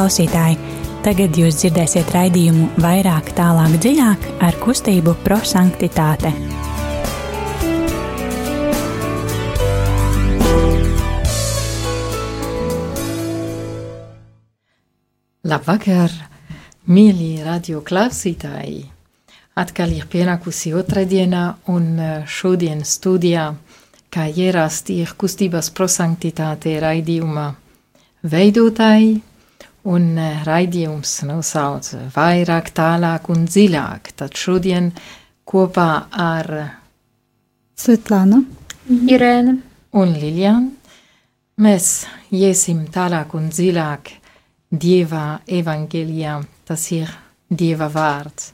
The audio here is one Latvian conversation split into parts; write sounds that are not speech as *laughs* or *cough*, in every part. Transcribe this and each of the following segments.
Klausītāji, tagad jūs dzirdēsiet raidījumu vairāk, tālāk, dziļāk ar kustību prosanktitāte. Labvakar, mīļie radio klausītāji! Atkal ir pienākusi otra diena, un eh, šodien studijā, kā ierasti, ir kustības prosanktitāte raidījuma veidotāji, un eh, raidījums nosauc vairāk, tālāk un dziļāk. Tad šodien kopā ar Svetlāna, Irēna, un Liljanu mēs iesim tālāk un dziļāk Dieva evangelijā, tas ir Dieva vārds.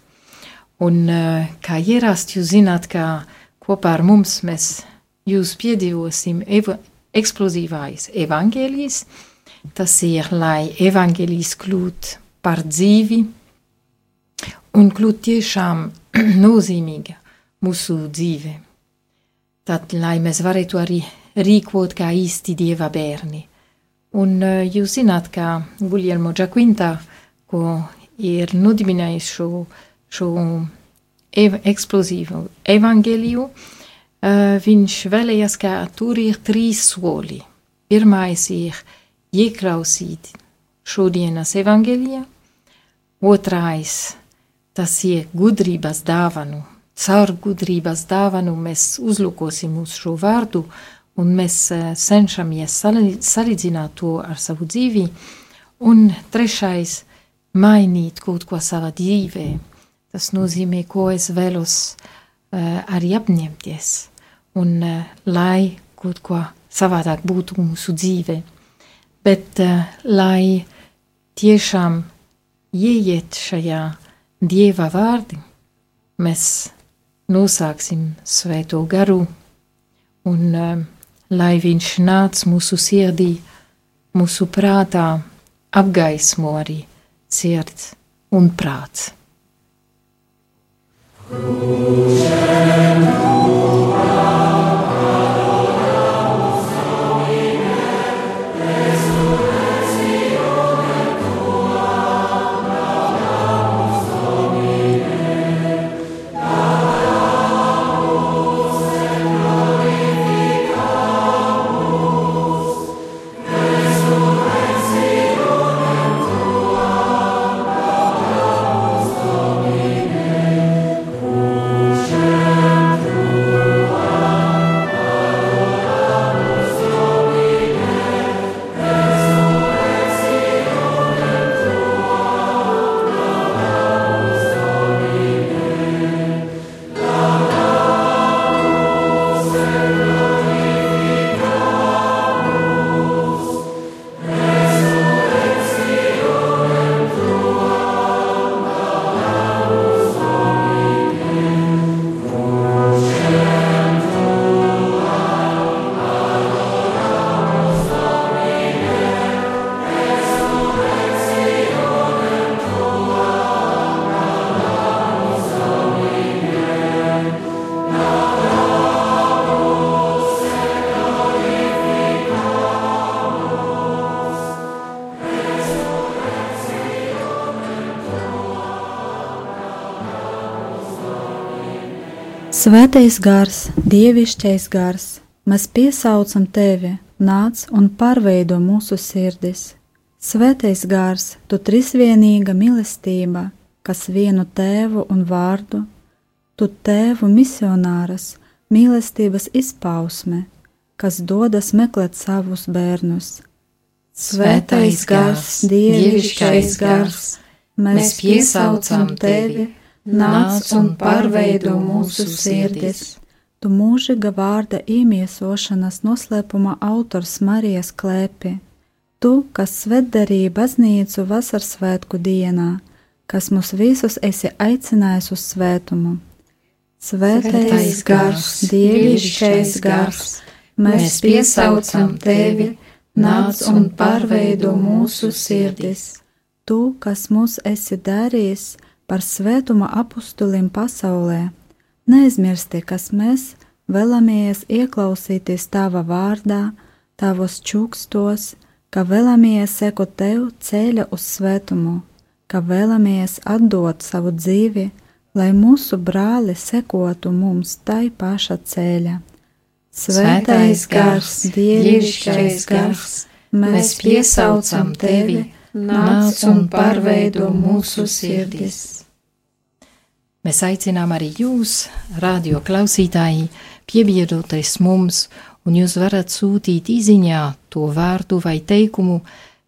Un eh, kā ierasti jūs zināt, ka kopā ar mums mēs jūs piedzīvosim eva eksplozīvais evangelijas, tas ir, lai evangelijas kļūt par dzīvi un kļūt tiešām *clears throat* nozīmīga mūsu dzīve. Tad, lai mēs varētu arī rīkot kā īsti Dieva bērni. Un uh, jūs zināt, ka Guglielmo Giaquinta, ko ir nodibinājis šo, šo ev eksplozīvu evangeliju, uh, viņš vēlējās, ka tur ir trīs soli. Pirmais ir ieklausīt šodienas evangelijā, otrais tas ir gudrības dāvanu. Caur gudrības dāvanu mēs uzlūkosim uz šo vārdu un mēs cenšamies salīdzināt to ar savu dzīvi, un trešais - mainīt kaut ko savā dzīvē. Tas nozīmē, ko es vēlos uh, arī apņemties, un uh, lai kaut ko savādāk būtu mūsu dzīve. Bet, uh, lai tiešām ieiet šajā dieva vārdi, mēs nosāksim svēto garu un uh, lai viņš nāc mūsu sirdī, mūsu prātā, apgaismo arī sirds un prāts. Krušenu. Svētais gars, dievišķais gars, mēs piesaucam tevi, nāc un pārveido mūsu sirdis. Svētais gars, tu trisvienīga mīlestība, kas vienu tēvu un vārdu, tu tēvu misionāras, mīlestības izpausme, kas dodas meklēt savus bērnus. Svētais gars, dievišķais gars, mēs piesaucam tevi nāc un pārveido mūsu sirdis. Tu mūžīga vārda iemiesošanas noslēpuma autors Marijas klēpi, tu, kas svetdarīja baznīcu vasarsvētku dienā, kas mūs visus esi aicinājis uz svētumu. Svētais gars, dievišķais gars, mēs piesaucam tevi, nāc un pārveido mūsu sirdis. Tu, kas mūs esi darījis, par svētuma apustulim pasaulē. Neaizmirsti, kas mēs vēlamies ieklausīties tava vārdā, tavos čukstos, ka vēlamies sekot tev ceļa uz svētumu, ka vēlamies atdot savu dzīvi, lai mūsu brāli sekotu mums tai paša ceļa. Svētais gars, dievišķais gars, mēs piesaucam tevi, nāc un pārveido mūsu sirdis. Mēs aicinām arī jūs, radio klausītāji, piebiedroties mums, un jūs varat sūtīt īsiņā to vārdu vai teikumu,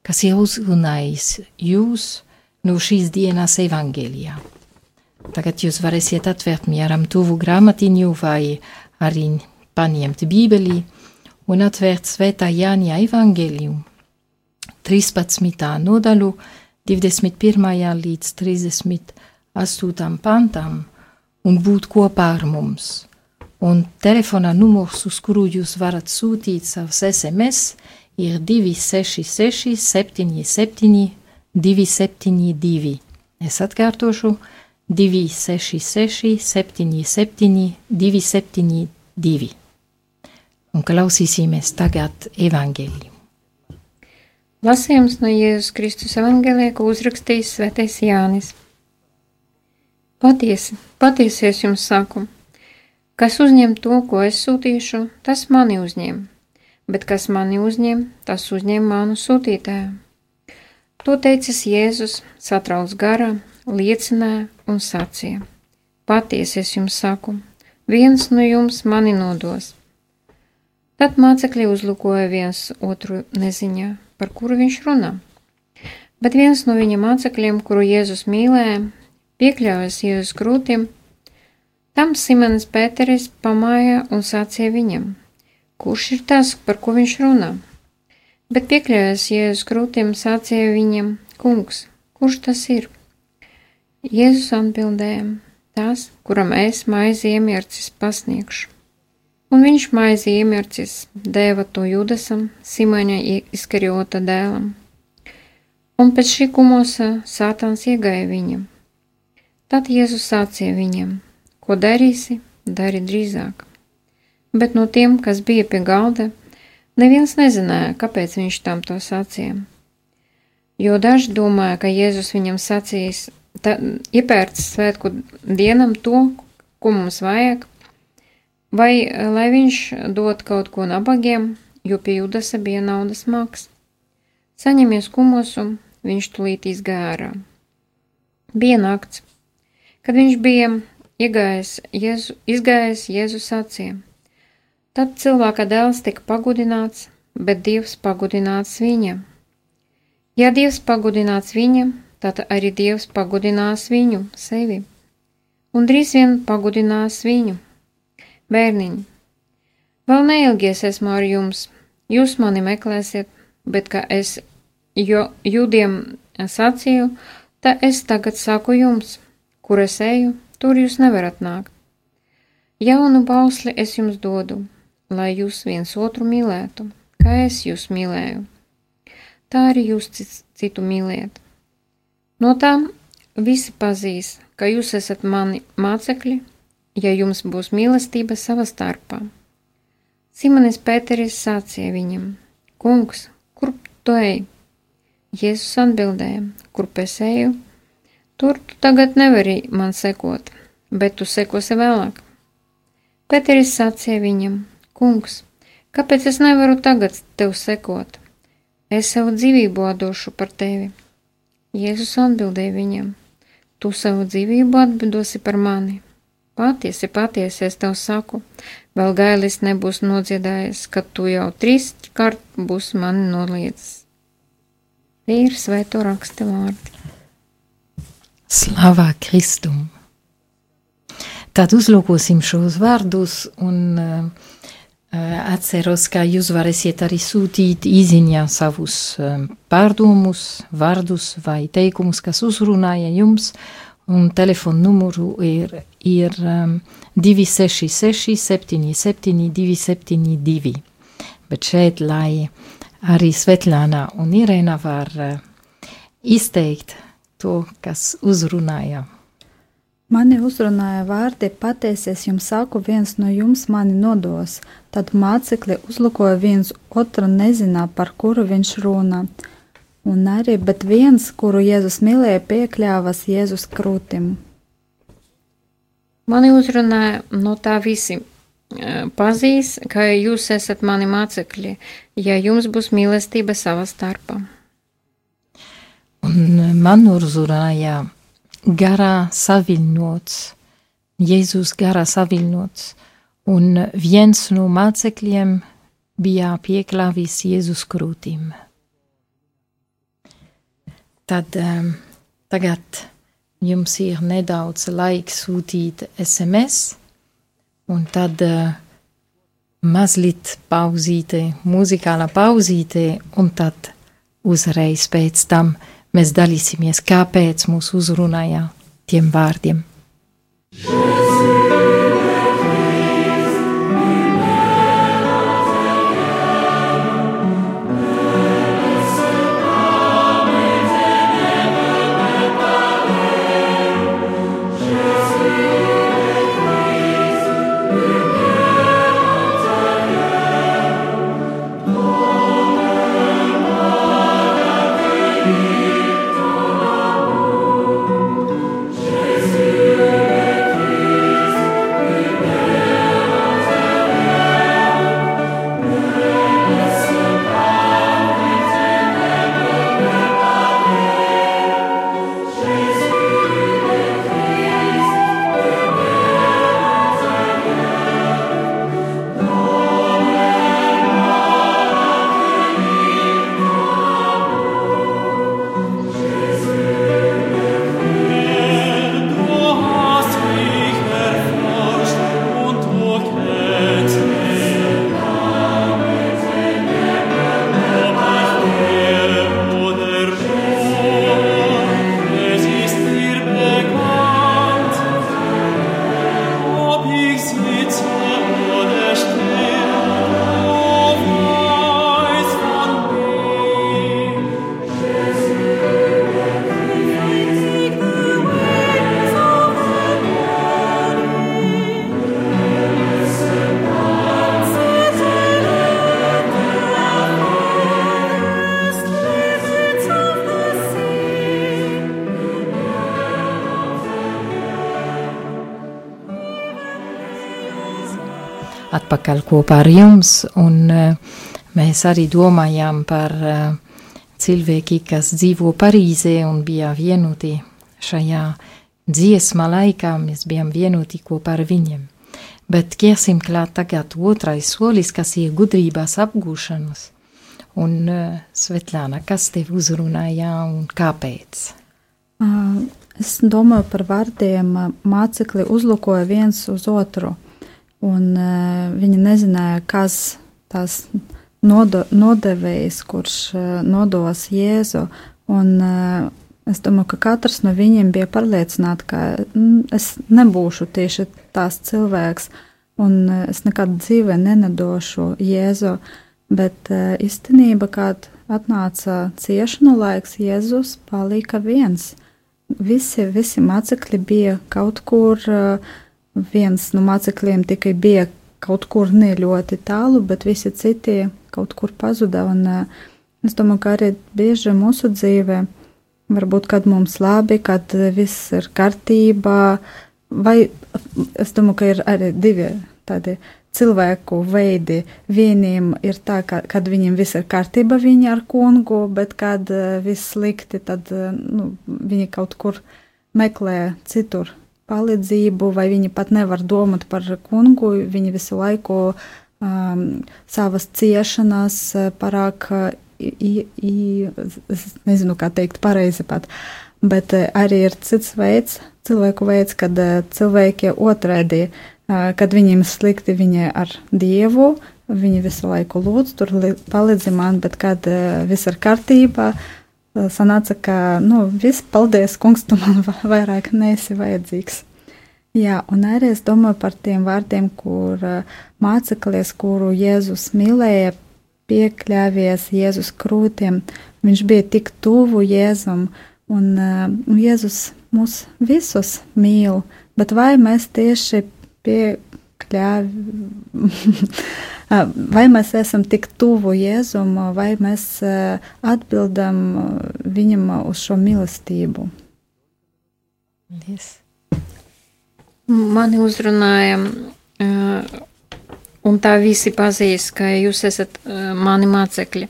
kas jau uzrunājis jūs no šīs dienas evangelijā. Tagad jūs varēsiet atvērt mieram tuvu grāmatiņu vai arī paņemt bībeli un atvērt svētā Jāņa evangelijum 13. nodaļu 21. līdz 38. pantam un būt kopā ar mums un telefona numurs, uz kuru jūs varat sūtīt savus SMS, ir 266, 77, 272. Es atkārtošu 266, 77, 272. Un klausīsimies tagad evaņģēliju. Lasījums no Jēzus Kristus evaņģēlē, ko uzrakstījis Svētais Jānis. Patiesi, patiesi es jums saku Kas uzņem to, ko es sūtīšu, tas mani uzņem, bet kas mani uzņem, tas uzņem manu sūtītāju. To teicis Jēzus, satrauc garā, liecināja un sacīja: Patiesi es jums saku, viens no jums mani nodos. Tad mācekļi uzlukoja viens otru neziņā, par kuru viņš runā. Bet viens no viņa mācekļiem, kuru Jēzus mīlēja, piekļāvās Jēzus krūtiem, Tam Simons Pēteris pamāja un sācīja viņam, kurš ir tas, par ko viņš runā. Bet piekļāvās Jēzus krūtīm sācīja viņam, kungs, kurš tas ir? Jēzus atbildēja, tas, kuram es maizi iemiercis pasniegšu. Un viņš maizi iemiercis dēva to Judasam, Simoņa izkariota dēlam. Un pēc šī kumosa sātans iegāja viņam. Tad Jēzus sācīja viņam – Ko darīsi, dari drīzāk. Bet no tiem, kas bija pie galda, neviens nezināja, kāpēc viņš tam to sacīja. Jo daži domāja, ka Jēzus viņam sacīs, iepērts svētku dienam to, ko mums vajag, vai lai viņš dod kaut ko nabagiem, jo pie Judasa bija naudas maks. Saņemies kumosu, viņš tulīt izgārā. Bija nakts, kad viņš bija iegājis Jēzu, izgājis Jēzus acīm. Tad cilvēka dēls tika pagudināts, bet Dievs pagudināts viņam. Ja Dievs pagudināts viņam, tad arī Dievs pagudinās viņu, sevi, un drīz vien pagudinās viņu. Bērniņi, vēl neilgi es esmu ar jums, jūs mani meklēsiet, bet kā es jo jūdiem sacīju, tā es tagad saku jums, kur es eju, Tur jūs nevarat nākt. Jaunu bausli es jums dodu, lai jūs viens otru mīlētu, kā es jūs mīlēju. Tā arī jūs citu mīliet. No tām visi pazīs, ka jūs esat mani mācekļi, ja jums būs mīlestība savā starpā. Simonis Pēteris sācīja viņam: Kungs, kur tu ej? Jēzus atbildēja: Kurp es eju, Tur tu tagad nevari man sekot, bet tu sekosi vēlāk. Pēteris sacīja viņam: Kungs, kāpēc es nevaru tagad tev sekot? Es savu dzīvību atdošu par tevi. Jēzus atbildēja viņam: Tu savu dzīvību atdosi par mani. Patiesi, patiesi es tev saku, vēl gailis nebūs nodziedājis, kad tu jau trīs kārt būsi mani noliedzis. Tie ir svēto raksta vārdi. Slava Kristum! Tad uzlūkosim šos vārdus un uh, atceros, ka jūs varēsiet arī sūtīt īziņā savus um, pārdomus, vārdus vai teikumus, kas uzrunāja jums, un telefonu numuru ir, ir um, 266 77 272. Bet šeit, lai arī Svetlāna un Irēna var uh, izteikt to, kas uzrunāja. Mani uzrunāja vārdi, patiesies jums saku, viens no jums mani nodos. Tad mācekļi uzlukoja viens otru, nezināja, par kuru viņš runā. Un arī, bet viens, kuru Jēzus mīlēja, piekļāvas Jēzus krūtim. Mani uzrunāja no tā visi pazīs, ka jūs esat mani mācekļi, ja jums būs mīlestība savā starpā. Un man uzrunāja garā saviļņots, Jēzus garā saviļņots, un viens no mācekļiem bija pieklāvis Jēzus krūtīm. Tad um, tagad jums ir nedaudz laiks sūtīt SMS, un tad uh, mazliet pauzīte, muzikāla pauzīte, un tad uzreiz pēc tam mēs dalīsimies, kāpēc mūs uzrunāja tiem vārdiem. Jēzus. Atpakaļ kopā ar jums, un uh, mēs arī domājām par uh, cilvēki, kas dzīvo Parīzē un bija vienoti šajā dziesmā laikā, mēs bijām vienoti kopā ar viņiem. Bet ķersim klāt tagad otrais solis, kas ir gudrības apgūšanas. Un uh, Svetlāna, kas tev uzrunāja un kāpēc? Uh, es domāju par vārdiem mācekļi uzlukoja viens uz otru. Un uh, viņa nezināja, kas tas nodo, nodevējs, kurš uh, nodos Jēzu. Un, uh, es domāju, ka katrs no viņiem bija pārliecināts, ka mm, es nebūšu tieši tās cilvēks, un uh, es nekad dzīvē nenedošu Jēzu. Bet uh, īstenībā, kad atnāca ciešanu laiks, Jēzus palika viens. Visi, visi mācekļi bija kaut kur. Uh, viens no mācekļiem tikai bija kaut kur ne ļoti tālu, bet visi citi kaut kur pazuda. Un, es domāju, ka arī bieži mūsu dzīvē, varbūt kad mums labi, kad viss ir kārtībā, vai es domāju, ka ir arī divi tādi cilvēku veidi. Vieniem ir tā, ka, kad viņiem viss ir kārtībā, viņi ar kungu, bet kad viss slikti, tad nu, viņi kaut kur meklē citur palīdzību, vai viņi pat nevar domāt par kungu, viņi visu laiku um, savas ciešanas uh, parāk, i, i, es nezinu, kā teikt pareizi pat, bet uh, arī ir cits veids, cilvēku veids, kad uh, cilvēki otrēdi, kad viņiem slikti, viņi ar Dievu, viņi visu laiku lūdz, tur palīdzi man, bet kad viss ir kārtībā, sanāca, ka, nu, viss, paldies, kungs, tu man vairāk neesi vajadzīgs. Jā, un arī es domāju par tiem vārdiem, kur mācekļies, kuru Jēzus mīlēja, piekļāvies Jēzus krūtiem. Viņš bija tik tuvu Jēzum, un, un Jēzus mūs visus mīl, bet vai mēs tieši piekļāvām, *laughs* vai mēs esam tik tuvu Jēzum, vai mēs atbildam viņam uz šo mīlestību? Yes. Mani uzrunāja, un tā visi pazīst, ka jūs esat mani mācekļi,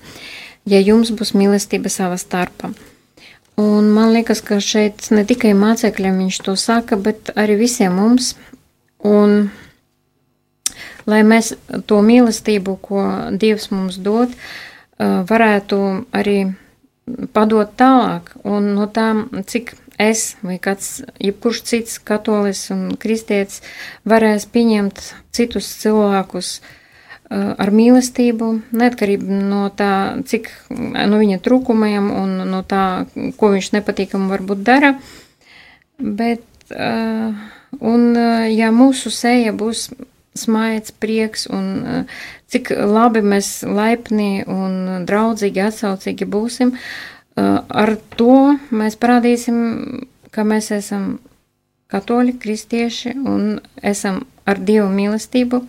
ja jums būs mīlestība savā starpā. Un man liekas, ka šeit ne tikai mācekļiem viņš to saka, bet arī visiem mums. Un, lai mēs to mīlestību, ko Dievs mums dod, varētu arī padot tālāk, un no tām, cik es vai kāds, jebkurš cits katolis un kristietis varēs pieņemt citus cilvēkus ar mīlestību, neatkarīgi no tā, cik no viņa trūkumiem un no tā, ko viņš nepatīkam varbūt dara, bet, un ja mūsu seja būs smaids, prieks un cik labi mēs laipni un draudzīgi atsaucīgi būsim, uh, Ar to mēs parādīsim, ka mēs esam katoļi, kristieši un esam ar Dievu mīlestību.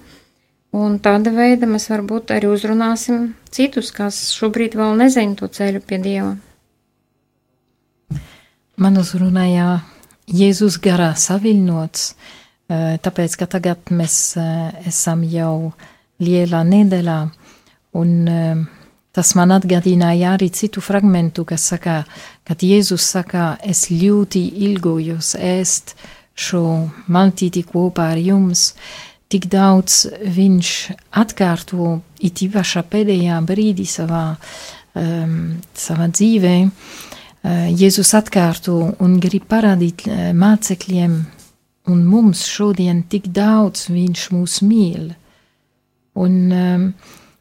Un tāda veida mēs varbūt arī uzrunāsim citus, kas šobrīd vēl nezina to ceļu pie Dieva. Man uzrunāja Jēzus garā saviļņots, tāpēc, ka tagad mēs esam jau lielā nedēļā un Tas man atgādināja arī citu fragmentu, kas saka, kad Jēzus saka, es ļoti ilgojos ēst šo maltīti kopā ar jums, tik daudz viņš atkārto it īpašā pēdējā brīdī savā, um, savā dzīvē. Uh, Jēzus atkārto un grib parādīt uh, mācekļiem un mums šodien tik daudz viņš mūs mīl. Un um,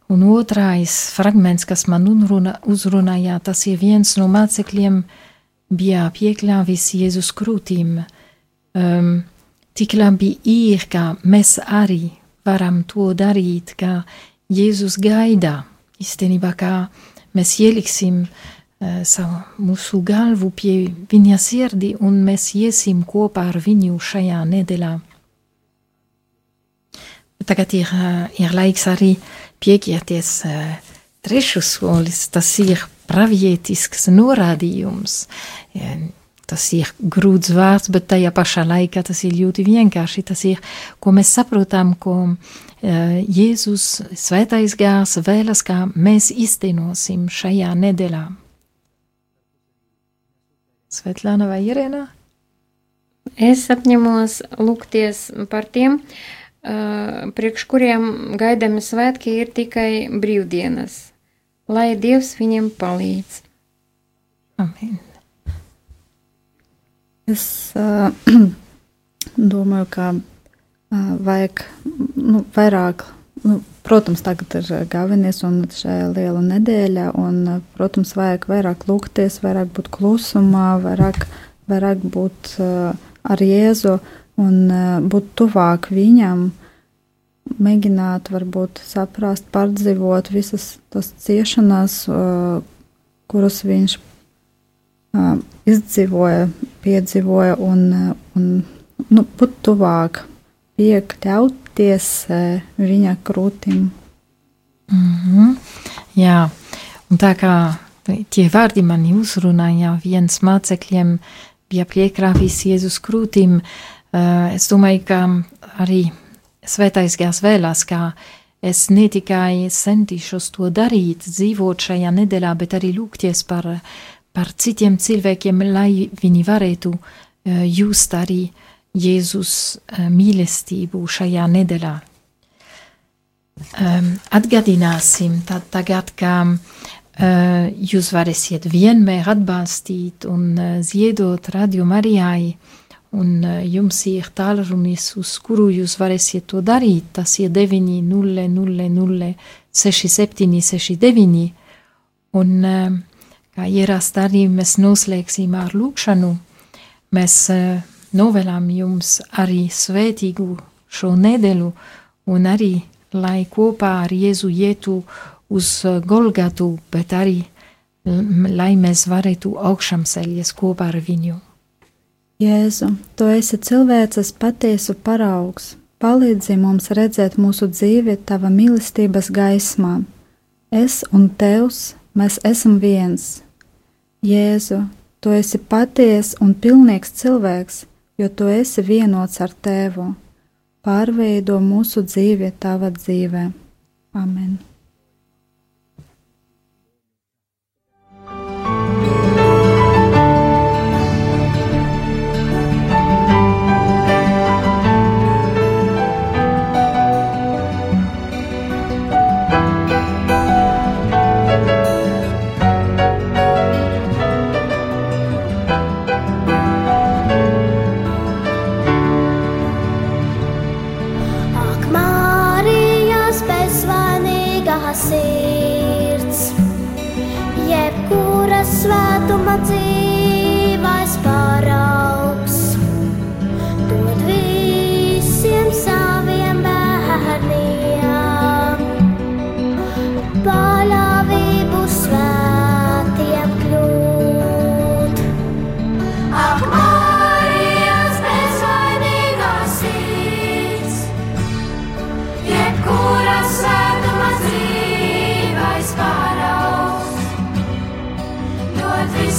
Un otrais fragments, kas man uzruna, uzrunāja, tas ir viens no mācekļiem, bija piekļāvis Jēzus krūtīm. Um, tik labi ir, ka mēs arī varam to darīt, ka Jēzus gaida. Īstenībā, kā mēs ieliksim uh, savu mūsu galvu pie viņa sirdi un mēs iesim kopā ar viņu šajā nedēļā. Tagad ir, uh, ir laiks arī pieķerties trešu solis, tas ir pravietisks norādījums. Tas ir grūts vārds, bet tajā pašā laikā tas ir ļoti vienkārši. Tas ir, ko mēs saprotam, ko Jēzus svētais gārs vēlas, kā mēs iztenosim šajā nedēļā. Svetlāna vai Irēna? Es apņemos lūgties par tiem, priekš kuriem gaidāmi svētki ir tikai brīvdienas, lai Dievs viņiem palīdz. Amen. Es uh, *clears throat* domāju, ka uh, vajag nu, vairāk, nu, protams, tagad ir galvenais un šajā liela nedēļa, un, protams, vajag vairāk lūgties, vairāk būt klusumā, vairāk, vairāk būt uh, ar Jēzu un uh, būt tuvāk viņam, mēģināt varbūt saprast, pārdzīvot visas tas ciešanas, uh, kuras viņš izdzīvoja, piedzīvoja un, un nu, būt tuvāk, piekļauties uh, viņa krūtim. Mm -hmm. Jā, un tā kā tie vārdi mani uzrunāja, viens mācekļiem bija piekrāvis Jēzus krūtim, uh, es domāju, ka arī Svētais gars vēlās, kā es ne tikai centīšos to darīt, dzīvot šajā nedēļā, bet arī lūgties par, par citiem cilvēkiem, lai viņi varētu uh, just arī Jēzus uh, mīlestību šajā nedēļā. Um, atgādināsim tad tagad, ka uh, jūs varēsiet vienmēr atbalstīt un uh, ziedot Radio Marijai un e, jums ir tālrunis, uz kuru jūs varēsiet to darīt, tas ir 900 6769, un e, kā ierast arī mēs noslēgsim ar lūkšanu, mēs e, novēlam jums arī svētīgu šo nedēļu, un arī, lai kopā ar Jēzu ietu uz Golgatu, bet arī, lai mēs varētu augšām ceļties kopā ar viņu. Jēzu, tu esi cilvēces patiesu paraugs. Palīdzi mums redzēt mūsu dzīvi tava mīlestības gaismā. Es un tevs, mēs esam viens. Jēzu, tu esi paties un pilnīgs cilvēks, jo tu esi vienots ar tevu. Pārveido mūsu dzīvi tava dzīvē. Amen.